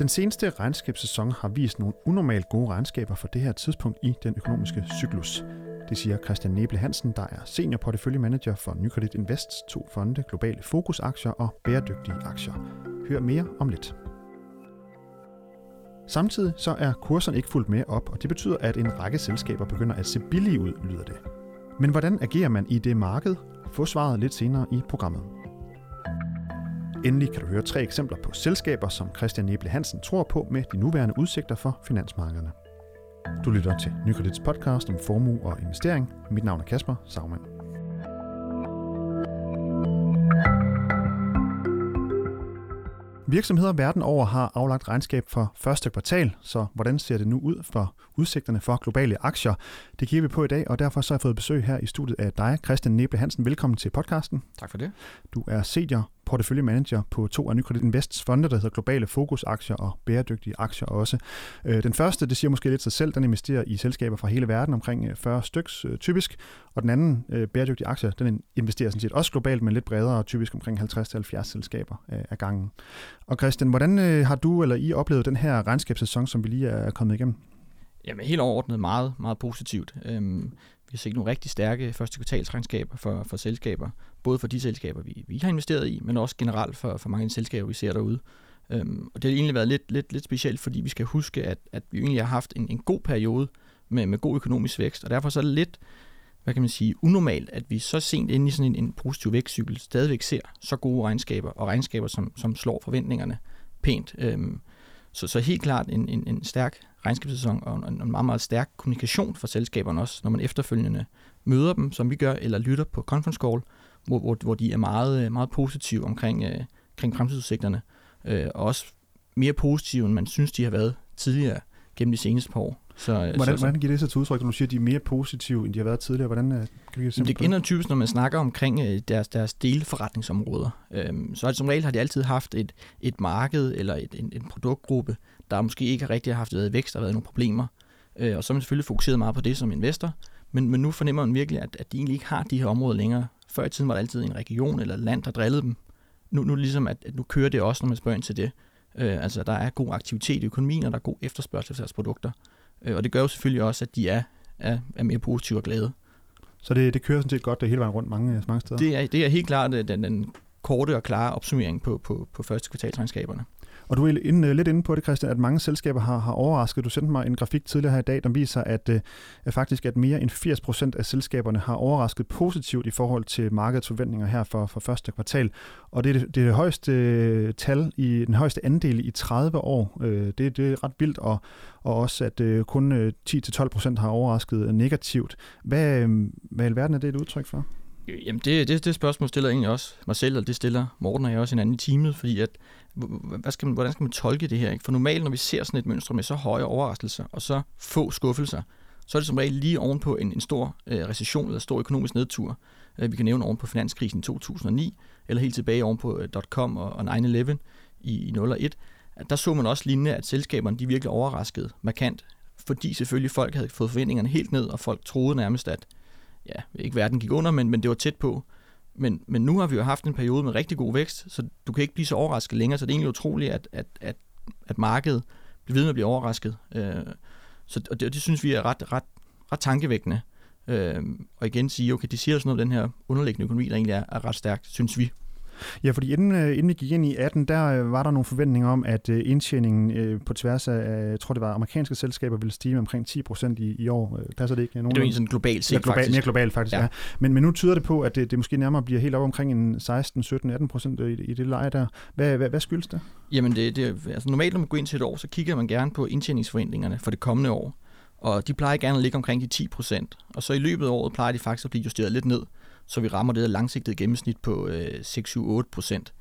Den seneste regnskabssæson har vist nogle unormalt gode regnskaber for det her tidspunkt i den økonomiske cyklus. Det siger Christian Neble Hansen, der er senior porteføljemanager for Nykredit Invests to fonde, globale fokusaktier og bæredygtige aktier. Hør mere om lidt. Samtidig så er kurserne ikke fuldt med op, og det betyder, at en række selskaber begynder at se billige ud, lyder det. Men hvordan agerer man i det marked? Få svaret lidt senere i programmet. Endelig kan du høre tre eksempler på selskaber, som Christian Neble Hansen tror på med de nuværende udsigter for finansmarkederne. Du lytter til Nykredits podcast om formue og investering. Mit navn er Kasper Sagmann. Virksomheder verden over har aflagt regnskab for første kvartal, så hvordan ser det nu ud for udsigterne for globale aktier? Det kigger vi på i dag, og derfor så har jeg fået besøg her i studiet af dig, Christian Neble Hansen. Velkommen til podcasten. Tak for det. Du er senior porteføljemanager på to af Nykredit Invests fonde, der hedder Globale Fokusaktier og Bæredygtige Aktier også. Øh, den første, det siger måske lidt sig selv, den investerer i selskaber fra hele verden, omkring øh, 40 styks øh, typisk, og den anden bæredygtige aktier, den investerer sådan set også globalt, men lidt bredere, typisk omkring 50-70 selskaber af gangen. Og Christian, hvordan har du eller I oplevet den her regnskabssæson, som vi lige er kommet igennem? Jamen helt overordnet meget, meget positivt. Øhm, vi har set nogle rigtig stærke første kvartalsregnskaber for, for selskaber, både for de selskaber, vi, vi har investeret i, men også generelt for, for mange af de selskaber, vi ser derude. Øhm, og det har egentlig været lidt, lidt, lidt specielt, fordi vi skal huske, at, at vi egentlig har haft en, en god periode med, med god økonomisk vækst, og derfor så er det lidt, hvad kan man sige, unormalt, at vi så sent inde i sådan en, en positiv vækstcykel stadigvæk ser så gode regnskaber, og regnskaber, som, som slår forventningerne pænt. Øhm, så, så helt klart en, en, en stærk regnskabssæson og en, en meget, meget stærk kommunikation fra selskaberne også, når man efterfølgende møder dem, som vi gør, eller lytter på conference call, hvor, hvor, hvor de er meget, øh, meget positive omkring, øh, omkring fremtidsudsigterne, øh, og også mere positive, end man synes, de har været tidligere gennem de seneste par år. Så, hvordan, så, så, hvordan giver det sig til udtryk, når du siger, at de er mere positive, end de har været tidligere? Hvordan, øh, kan vi det ender typisk, når man snakker omkring øh, deres, deres delforretningsområder. Øhm, så som regel har de altid haft et, et marked eller et, en, en produktgruppe, der måske ikke rigtig har haft været vækst, der har været nogle problemer. Øh, og så har man selvfølgelig fokuseret meget på det som investor, men, men nu fornemmer man virkelig, at, at de egentlig ikke har de her områder længere. Før i tiden var det altid en region eller et land, der drillede dem. Nu, nu ligesom, at, at nu kører det også, når man spørger ind til det. Øh, altså, der er god aktivitet i økonomien, og der er god efterspørgsel til deres produkter. Øh, og det gør jo selvfølgelig også, at de er, er, er mere positive og glade. Så det, det kører sådan set godt det hele vejen rundt mange, mange steder? Det er, det er helt klart øh, den, den korte og klare opsummering på, på, på første kvartalsregnskaberne. Og du er inde, øh, lidt inde på det, Christian, at mange selskaber har, har overrasket. Du sendte mig en grafik tidligere her i dag, der viser, at, øh, at faktisk at mere end 80 procent af selskaberne har overrasket positivt i forhold til markedets forventninger her for, for første kvartal. Og det er det, det, er det højeste øh, tal, i den højeste andel i 30 år. Øh, det, det er ret vildt, og, og også at kun 10-12 procent har overrasket negativt. Hvad, hvad i alverden er det et udtryk for? Øh, jamen det, det, det spørgsmål stiller egentlig også mig selv, og det stiller Morten og jeg også en anden i teamet, fordi at, hvad skal man, hvordan skal man tolke det her? Ikke? For normalt, når vi ser sådan et mønster med så høje overraskelser og så få skuffelser, så er det som regel lige ovenpå en, en stor øh, recession eller stor økonomisk nedtur. Øh, vi kan nævne ovenpå finanskrisen i 2009, eller helt tilbage ovenpå øh, .com og, og 9-11 i, i 01. Der så man også lignende, at selskaberne de virkelig overraskede markant, fordi selvfølgelig folk havde fået forventningerne helt ned, og folk troede nærmest, at ja, ikke verden gik under, men, men det var tæt på. Men, men nu har vi jo haft en periode med rigtig god vækst, så du kan ikke blive så overrasket længere, så det er egentlig utroligt, at, at, at, at markedet bliver ved med at blive overrasket. Øh, så, og det, det synes vi er ret, ret, ret tankevækkende. Øh, og igen sige, okay, de siger også noget om den her underliggende økonomi, der egentlig er, er ret stærkt, synes vi. Ja, fordi inden, øh, inden vi gik ind i 18, der øh, var der nogle forventninger om, at øh, indtjeningen på tværs af, jeg tror det var amerikanske selskaber, ville stige med omkring 10 procent i, i år. Passer det ikke? Nogen det er jo sådan globalt set, ja, global, faktisk. Mere globalt faktisk, ja. ja. Men, men nu tyder det på, at det, det måske nærmere bliver helt op omkring en 16, 17, 18 procent i, i det leje der. Hvad, hvad, hvad skyldes det? Jamen, det, det, altså normalt, når man går ind til et år, så kigger man gerne på indtjeningsforventningerne for det kommende år. Og de plejer gerne at ligge omkring de 10 procent. Og så i løbet af året plejer de faktisk at blive justeret lidt ned, så vi rammer det der langsigtede gennemsnit på øh, 6-7-8 procent.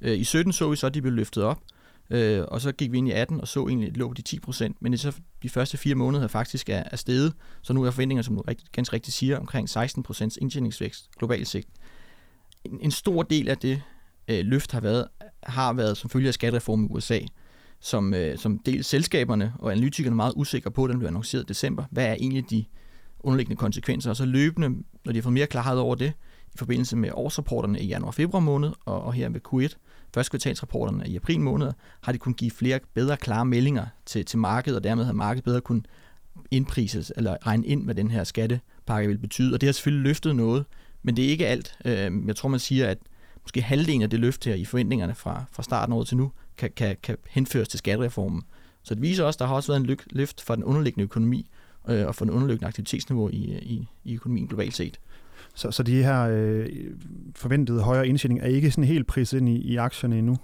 Øh, I 17 så vi så, at de blev løftet op, øh, og så gik vi ind i 18 og så egentlig, at det lå på de 10 procent, men det så de første fire måneder faktisk er, er steget, så nu er forventninger, som du rigtig, ganske rigtigt siger, omkring 16 procents indtjeningsvækst globalt set. En, en stor del af det øh, løft har været, har været som følge af skattereformen i USA, som, øh, som dels selskaberne og analytikerne er meget usikre på, den blev annonceret i december. Hvad er egentlig de underliggende konsekvenser? Og så løbende, når de har fået mere klarhed over det, i forbindelse med årsrapporterne i januar-februar måned, og, og her ved Q1, første kvartalsrapporterne i april måned, har de kunnet give flere bedre klare meldinger til, til markedet, og dermed har markedet bedre kun indprises eller regne ind, hvad den her skattepakke vil betyde. Og det har selvfølgelig løftet noget, men det er ikke alt. Øhm, jeg tror, man siger, at måske halvdelen af det løft her i forventningerne fra, fra starten over til nu, kan, kan, kan henføres til skattereformen. Så det viser også, at der har også været en løft for den underliggende økonomi øh, og for den underliggende aktivitetsniveau i, i, i økonomien globalt set. Så, så de her øh, forventede højere indtjening er ikke sådan helt priset ind i, i aktierne endnu?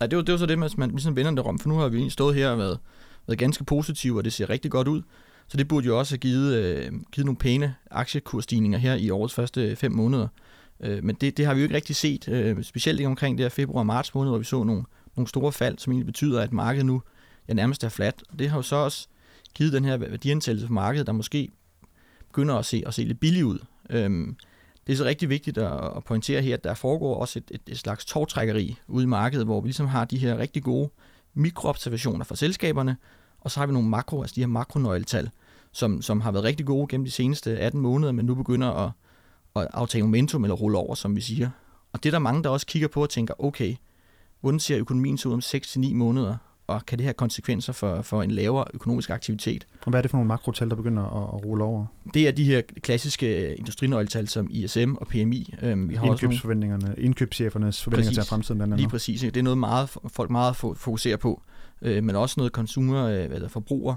Nej, det var, det var så det, man, man ligesom vender det om, for nu har vi stået her og været, været ganske positive, og det ser rigtig godt ud. Så det burde jo også have givet, øh, givet nogle pæne aktiekursstigninger her i årets første fem måneder. Øh, men det, det har vi jo ikke rigtig set, øh, specielt ikke omkring det her februar-marts måned, hvor vi så nogle, nogle store fald, som egentlig betyder, at markedet nu ja, nærmest er fladt. Og det har jo så også givet den her værdiansættelse på markedet, der måske begynder at se, at se lidt billig ud. Øhm, det er så rigtig vigtigt at, at pointere her, at der foregår også et, et, et slags tårtrækkeri ude i markedet, hvor vi ligesom har de her rigtig gode mikroobservationer fra selskaberne, og så har vi nogle makro, altså de her makronøgletal, som, som har været rigtig gode gennem de seneste 18 måneder, men nu begynder at, at aftage momentum eller rulle over, som vi siger. Og det er der mange, der også kigger på og tænker, okay, hvordan ser økonomien så ud om 6-9 måneder? Og kan det have konsekvenser for, for en lavere økonomisk aktivitet. Og hvad er det for nogle makrotal, der begynder at, at rulle over? Det er de her klassiske industrinøgletal som ISM og PMI. Øhm, vi har Indkøbsforventningerne, nogle... indkøbschefernes forventninger præcis, til fremtiden. Blandt andet. Lige præcis. Det er noget, meget, folk meget fokuserer på. Øh, men også noget consumer, øh, eller forbruger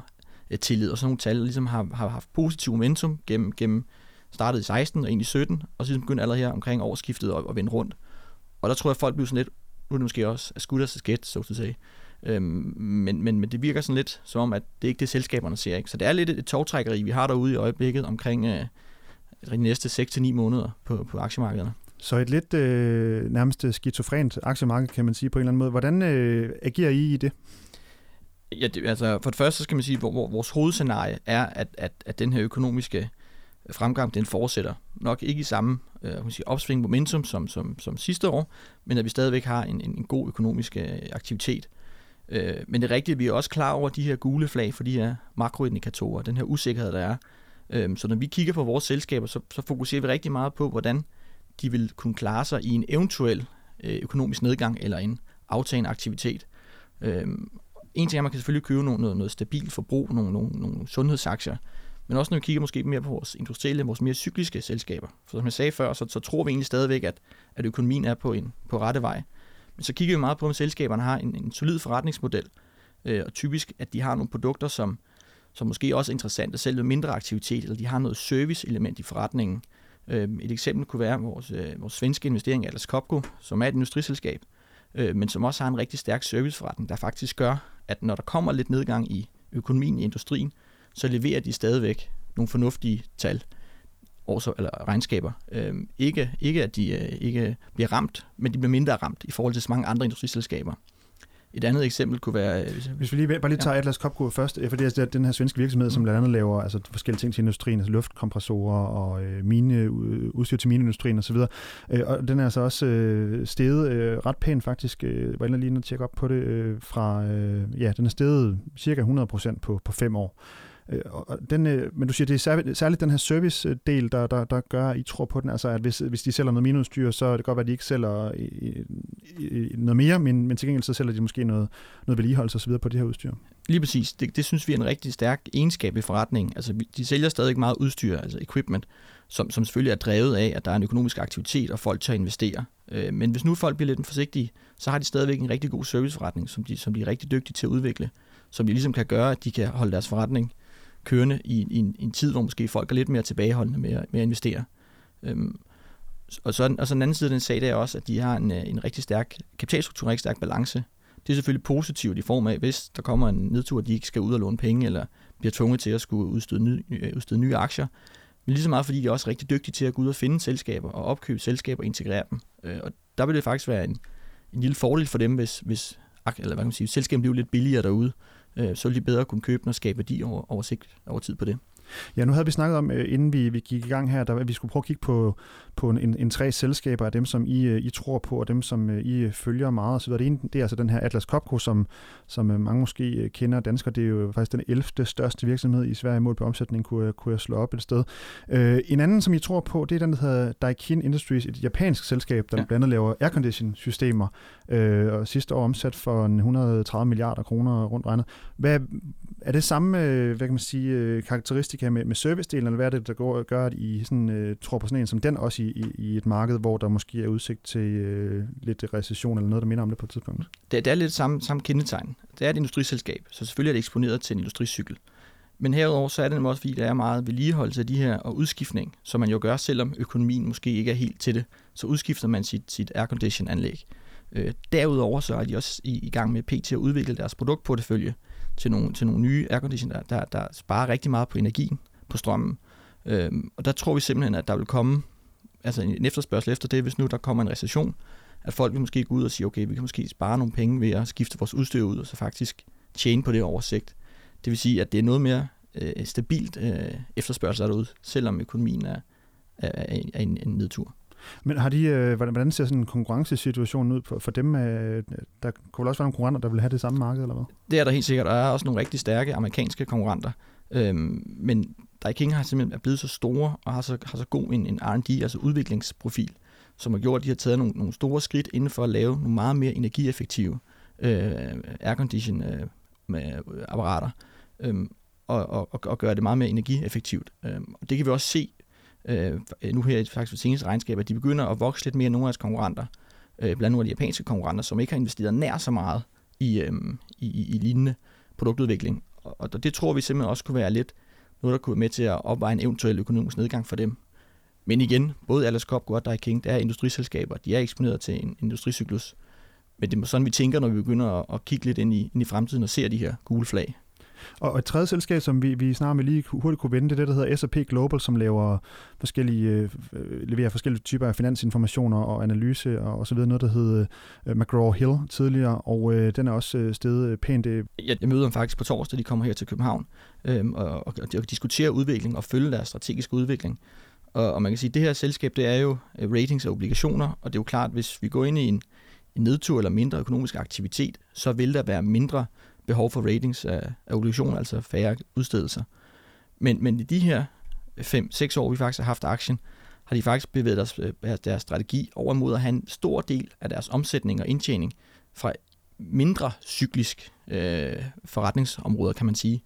tillid og sådan nogle tal, ligesom har, har haft positiv momentum gennem, gennem startet i 16 og ind i 17, og så begyndte allerede her omkring årsskiftet at, at vende rundt. Og der tror jeg, at folk bliver sådan lidt, nu er det måske også at skudt skæt, så at sige. Øhm, men, men, men det virker sådan lidt som om, at det ikke det, selskaberne ser. Ikke? Så det er lidt et, togtrækkeri, vi har derude i øjeblikket omkring øh, de næste 6-9 måneder på, på aktiemarkederne. Så et lidt øh, nærmest skizofrent aktiemarked, kan man sige på en eller anden måde. Hvordan øh, agerer I i det? Ja, det, altså for det første så skal man sige, at vores hovedscenarie er, at, at, at den her økonomiske fremgang, den fortsætter. Nok ikke i samme øh, man sige, opsving momentum som, som, som sidste år, men at vi stadigvæk har en, en, en god økonomisk øh, aktivitet. Øh, men det er rigtigt, at vi er også klar over de her gule flag for de her makroindikatorer, den her usikkerhed, der er. Øh, så når vi kigger på vores selskaber, så, så fokuserer vi rigtig meget på, hvordan de vil kunne klare sig i en eventuel øh, økonomisk nedgang eller en aftagende aktivitet. Øh, en ting er, at man kan selvfølgelig købe noget, noget, noget stabilt forbrug, nogle, nogle, nogle sundhedsaktier, men også når vi kigger måske mere på vores industrielle, vores mere cykliske selskaber. For som jeg sagde før, så, så tror vi egentlig stadigvæk, at, at økonomien er på, en, på rette vej. Men så kigger vi meget på, om selskaberne har en, en solid forretningsmodel, øh, og typisk, at de har nogle produkter, som, som måske også er interessante, selv med mindre aktivitet, eller de har noget service-element i forretningen. Øh, et eksempel kunne være vores, øh, vores svenske investering, Atlas Copco, som er et industriselskab, øh, men som også har en rigtig stærk serviceforretning, der faktisk gør, at når der kommer lidt nedgang i økonomien i industrien, så leverer de stadigvæk nogle fornuftige tal års- eller regnskaber. Øh, ikke, ikke at de øh, ikke bliver ramt, men de bliver mindre ramt i forhold til så mange andre industriselskaber. Et andet eksempel kunne være... Øh, hvis, hvis vi lige, bare lige tager ja. Atlas Copco først, øh, for det er den her svenske virksomhed, mm. som blandt andet laver altså, forskellige ting til industrien, altså luftkompressorer og øh, mine, udstyr til mineindustrien osv. Øh, og den er altså også øh, steget øh, ret pænt faktisk, øh, var lige at tjekke op på det, øh, fra, øh, ja, den er steget cirka 100% på, på fem år. Øh, og den, øh, men du siger, det er særligt, særligt den her service-del, der, der, der gør, at I tror på den. Altså, at hvis, hvis de sælger noget minusdyr, så er det godt at de ikke sælger i, i, i noget mere, men, men til gengæld så sælger de måske noget, noget vedligeholdelse osv. på det her udstyr. Lige præcis. Det, det synes vi er en rigtig stærk egenskab i forretningen. Altså, de sælger stadig meget udstyr, altså equipment, som, som selvfølgelig er drevet af, at der er en økonomisk aktivitet, og folk tør investere. Øh, men hvis nu folk bliver lidt forsigtige, så har de stadigvæk en rigtig god serviceforretning, som de, som de er rigtig dygtige til at udvikle, som de ligesom kan gøre, at de kan holde deres forretning kørende i, i, en, i en tid, hvor måske folk er lidt mere tilbageholdende med, at, med at investere. Øhm, og, så, og så den anden side af den sag, det er også, at de har en, øh, en rigtig stærk kapitalstruktur, en rigtig stærk balance. Det er selvfølgelig positivt i form af, hvis der kommer en nedtur, at de ikke skal ud og låne penge, eller bliver tvunget til at skulle udstede, ny, øh, udstede nye aktier. Men lige så meget, fordi de er også rigtig dygtige til at gå ud og finde selskaber og opkøbe selskaber og integrere dem. Øh, og der vil det faktisk være en, en lille fordel for dem, hvis, hvis eller hvad kan man sige, selskabet bliver lidt billigere derude, øh, så vil de bedre kunne købe og skabe værdi over, over, sigt, over tid på det. Ja, nu havde vi snakket om, øh, inden vi, vi gik i gang her, der, at vi skulle prøve at kigge på, på en, en tre selskaber af dem, som I, øh, I tror på, og dem, som øh, I følger meget osv. Det ene, det er altså den her Atlas Copco, som, som mange måske kender danskere. Det er jo faktisk den 11. største virksomhed i Sverige mål på omsætning, kunne, kunne jeg slå op et sted. en anden, som I tror på, det er den, der hedder Daikin Industries, et japansk selskab, der ja. blandt andet laver aircondition-systemer, og sidste år omsat for 130 milliarder kroner rundt regnet. Hvad, er det samme øh, hvad kan man sige, øh, karakteristika med, med servicedelen, eller hvad er det, der går, gør, at I sådan, øh, tror på sådan en som den også i, i, i et marked, hvor der måske er udsigt til uh, lidt recession eller noget, der minder om det på et tidspunkt? Det, det er lidt samme, samme kendetegn. Det er et industriselskab, så selvfølgelig er det eksponeret til en industricykel. Men herudover så er det også, fordi der er meget vedligeholdelse af de her og udskiftning, som man jo gør, selvom økonomien måske ikke er helt til det. Så udskifter man sit, sit aircondition-anlæg. Øh, derudover så er de også i, i gang med PT at udvikle deres produktportefølje til nogle, til nogle nye aircondition, der, der, der sparer rigtig meget på energien, på strømmen. Øhm, og der tror vi simpelthen, at der vil komme altså en efterspørgsel efter det, hvis nu der kommer en recession, at folk vil måske gå ud og sige, okay, vi kan måske spare nogle penge ved at skifte vores udstyr ud, og så faktisk tjene på det oversigt. Det vil sige, at det er noget mere øh, stabilt øh, efterspørgsel derude, selvom økonomien er, er, er en, en nedtur. Men har de, øh, hvordan ser sådan en konkurrencesituation ud for, for dem? Øh, der kunne vel også være nogle konkurrenter, der vil have det samme marked, eller hvad? Det er der helt sikkert, og der er også nogle rigtig stærke amerikanske konkurrenter. Øhm, men Daikin har simpelthen er blevet så store og har så, har så god en, en R&D, altså udviklingsprofil, som har gjort, at de har taget nogle, nogle store skridt inden for at lave nogle meget mere energieffektive øh, aircondition øh, med øh, apparater, øh, og, og, og gøre det meget mere energieffektivt. Øh, og det kan vi også se øh, nu her faktisk for seneste regnskab, at de begynder at vokse lidt mere end nogle af deres konkurrenter, øh, blandt nogle af de japanske konkurrenter, som ikke har investeret nær så meget i, øh, i, i lignende produktudvikling. Og, og det tror vi simpelthen også kunne være lidt noget, der kunne være med til at opveje en eventuel økonomisk nedgang for dem. Men igen, både Atlas Copco og Daikin, det er industriselskaber, de er eksponeret til en industricyklus. Men det er sådan, vi tænker, når vi begynder at, at kigge lidt ind i, ind i fremtiden og ser de her gule flag. Og et tredje selskab, som vi, vi snart med lige hurtigt kunne vende, det er det, der hedder SAP Global, som laver forskellige, øh, øh leverer forskellige typer af finansinformationer og analyse og, og så videre. Noget, der hed øh, McGraw-Hill tidligere, og øh, den er også øh, stedet øh, pænt. Øh. Jeg, jeg møder dem faktisk på torsdag, de kommer her til København, øh, og, og, og diskuterer udvikling og følge deres strategiske udvikling. Og, og man kan sige, at det her selskab, det er jo øh, ratings og obligationer, og det er jo klart, hvis vi går ind i en, en nedtur eller mindre økonomisk aktivitet, så vil der være mindre behov for ratings af, af obligationer, altså færre udstedelser. Men, men i de her 5-6 år, vi faktisk har haft aktien, har de faktisk bevæget deres, øh, deres strategi over mod at have en stor del af deres omsætning og indtjening fra mindre cyklisk øh, forretningsområder, kan man sige.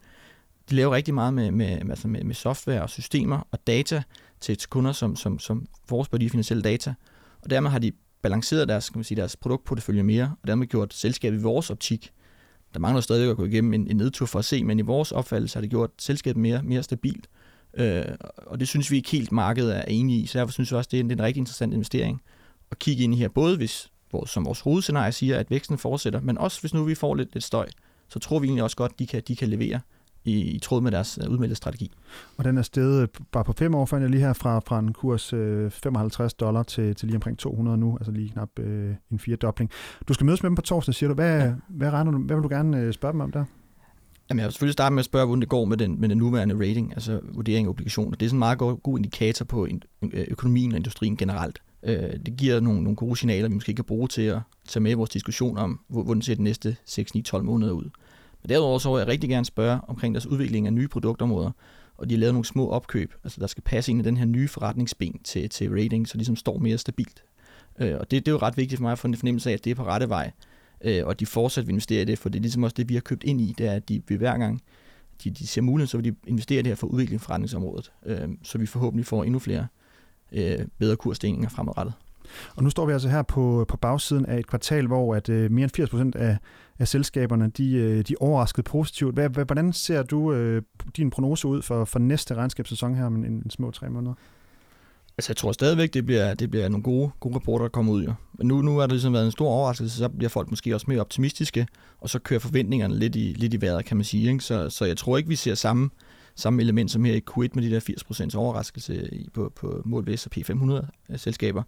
De laver rigtig meget med, med, altså med, med software og systemer og data til kunder, som, som, som forespørger de finansielle data. Og dermed har de balanceret deres, kan man sige, deres produktportefølje mere, og dermed gjort selskabet i vores optik der mangler stadig at gå igennem en, en nedtur for at se, men i vores opfattelse har det gjort selskabet mere, mere stabilt. Øh, og det synes vi ikke helt markedet er enige i, så derfor synes vi også, det er en, det er en rigtig interessant investering at kigge ind i her, både hvis, vores, som vores hovedscenarie siger, at væksten fortsætter, men også hvis nu vi får lidt, lidt støj, så tror vi egentlig også godt, at de kan, de kan levere i, i tråd med deres uh, udmeldte strategi. Og den er steget bare på fem år, fandt jeg lige her, fra, fra en kurs øh, 55 dollar til, til lige omkring 200 nu, altså lige knap øh, en firedobling. Du skal mødes med dem på torsdag, siger du. Hvad, ja. hvad, regner du, hvad vil du gerne øh, spørge dem om der? Jamen, jeg vil selvfølgelig starte med at spørge, hvordan det går med den, med den nuværende rating, altså vurdering af obligationer. Det er sådan en meget god, god indikator på økonomien og industrien generelt. Øh, det giver nogle, nogle gode signaler, vi måske kan bruge til at tage med i vores diskussion om, hvordan ser de næste 6-9-12 måneder ud. Men derudover så vil jeg rigtig gerne spørge omkring deres udvikling af nye produktområder, og de har lavet nogle små opkøb, altså der skal passe ind i den her nye forretningsben til, til rating, så det ligesom står mere stabilt. Øh, og det, det er jo ret vigtigt for mig at få en fornemmelse af, at det er på rette vej, øh, og de fortsat vil investere i det, for det er ligesom også det, vi har købt ind i, det er, at de vil hver gang de, de ser muligheden, så vil de investere i det her for udvikling forretningsområdet, øh, så vi forhåbentlig får endnu flere øh, bedre kursstigninger fremadrettet. Og nu står vi altså her på, på bagsiden af et kvartal, hvor at øh, mere end 80 procent af, af selskaberne, de, øh, de overraskede positivt. Hvad, hvordan ser du øh, din prognose ud for, for næste regnskabssæson her om en, en små tre måneder? Altså, jeg tror stadigvæk, det bliver, det bliver nogle gode, gode rapporter, der kommer ud. Jo. Men nu, nu har det ligesom været en stor overraskelse, så bliver folk måske også mere optimistiske, og så kører forventningerne lidt i, lidt i vejret, kan man sige. Ikke? Så, så jeg tror ikke, vi ser samme, samme element som her i Q1 med de der 80% overraskelse på, på mål ved S&P 500-selskaber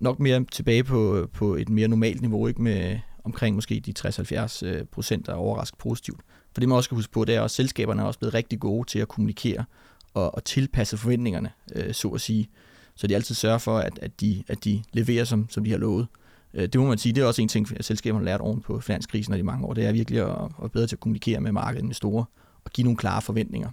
nok mere tilbage på, på et mere normalt niveau, ikke med omkring måske de 60-70 øh, procent, der er overrasket positivt. For det man også skal huske på, det er, at selskaberne er også blevet rigtig gode til at kommunikere og, og tilpasse forventningerne, øh, så at sige. Så de altid sørger for, at, at, de, at de leverer, som, som de har lovet. Øh, det må man sige, det er også en ting, at selskaberne har lært oven på finanskrisen og de mange år. Det er virkelig at, at bedre til at kommunikere med markedet store og give nogle klare forventninger.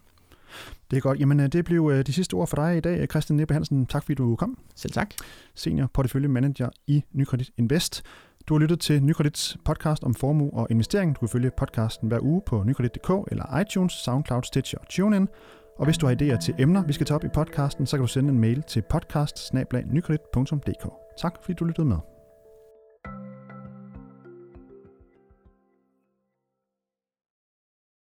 Det er godt. Jamen, øh, det blev øh, de sidste ord for dig i dag, Christian Nebbe Hansen. Tak fordi du kom. Selv tak. Senior Portefølje Manager i Nykredit Invest. Du har lyttet til Nykredits podcast om formue og investering. Du kan følge podcasten hver uge på nykredit.dk eller iTunes, SoundCloud, Stitcher og TuneIn. Og hvis du har idéer til emner, vi skal tage op i podcasten, så kan du sende en mail til podcast Tak fordi du lyttede med.